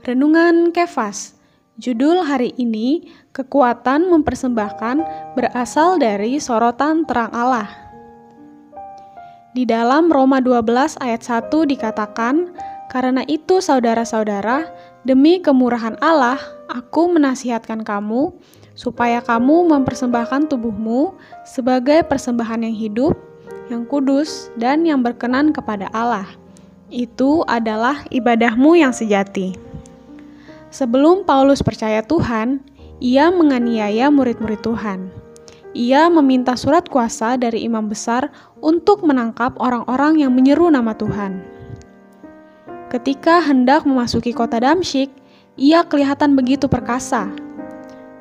Renungan Kefas. Judul hari ini, kekuatan mempersembahkan berasal dari sorotan terang Allah. Di dalam Roma 12 ayat 1 dikatakan, karena itu saudara-saudara, demi kemurahan Allah, aku menasihatkan kamu supaya kamu mempersembahkan tubuhmu sebagai persembahan yang hidup, yang kudus, dan yang berkenan kepada Allah. Itu adalah ibadahmu yang sejati. Sebelum Paulus percaya Tuhan, ia menganiaya murid-murid Tuhan. Ia meminta surat kuasa dari imam besar untuk menangkap orang-orang yang menyeru nama Tuhan. Ketika hendak memasuki kota Damsyik, ia kelihatan begitu perkasa.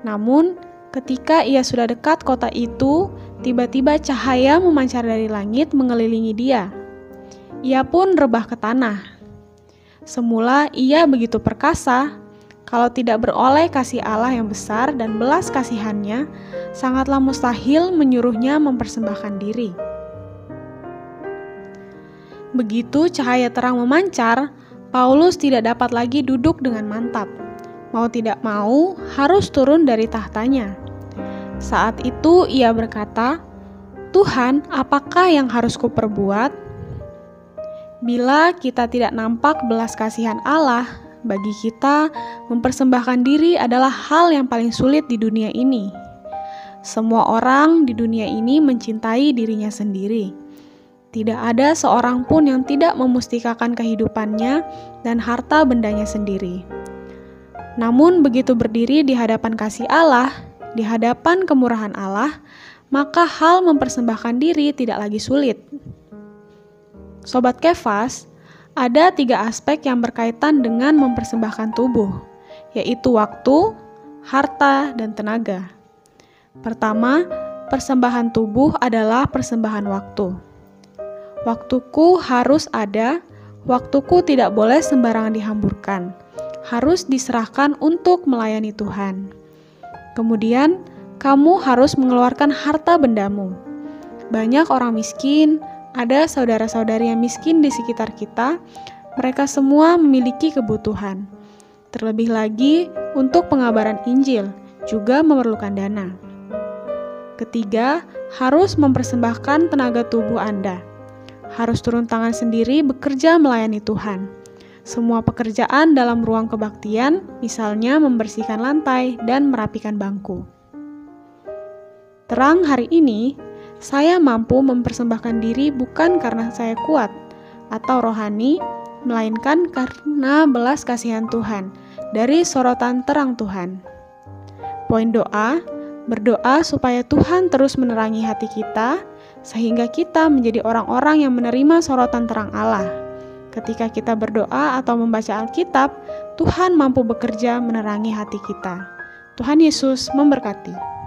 Namun, ketika ia sudah dekat kota itu, tiba-tiba cahaya memancar dari langit mengelilingi dia. Ia pun rebah ke tanah. Semula ia begitu perkasa, kalau tidak beroleh kasih Allah yang besar dan belas kasihannya, sangatlah mustahil menyuruhnya mempersembahkan diri. Begitu cahaya terang memancar, Paulus tidak dapat lagi duduk dengan mantap. Mau tidak mau, harus turun dari tahtanya. Saat itu ia berkata, "Tuhan, apakah yang harus kuperbuat?" Bila kita tidak nampak belas kasihan Allah, bagi kita, mempersembahkan diri adalah hal yang paling sulit di dunia ini. Semua orang di dunia ini mencintai dirinya sendiri. Tidak ada seorang pun yang tidak memustikakan kehidupannya dan harta bendanya sendiri. Namun, begitu berdiri di hadapan kasih Allah, di hadapan kemurahan Allah, maka hal mempersembahkan diri tidak lagi sulit. Sobat Kefas, ada tiga aspek yang berkaitan dengan mempersembahkan tubuh, yaitu waktu, harta, dan tenaga. Pertama, persembahan tubuh adalah persembahan waktu. Waktuku harus ada, waktuku tidak boleh sembarangan dihamburkan, harus diserahkan untuk melayani Tuhan. Kemudian, kamu harus mengeluarkan harta bendamu. Banyak orang miskin, ada saudara-saudari yang miskin di sekitar kita, mereka semua memiliki kebutuhan. Terlebih lagi, untuk pengabaran Injil juga memerlukan dana. Ketiga, harus mempersembahkan tenaga tubuh Anda. Harus turun tangan sendiri bekerja melayani Tuhan. Semua pekerjaan dalam ruang kebaktian, misalnya membersihkan lantai dan merapikan bangku. Terang hari ini, saya mampu mempersembahkan diri bukan karena saya kuat atau rohani, melainkan karena belas kasihan Tuhan dari sorotan terang Tuhan. Poin doa: berdoa supaya Tuhan terus menerangi hati kita, sehingga kita menjadi orang-orang yang menerima sorotan terang Allah. Ketika kita berdoa atau membaca Alkitab, Tuhan mampu bekerja menerangi hati kita. Tuhan Yesus memberkati.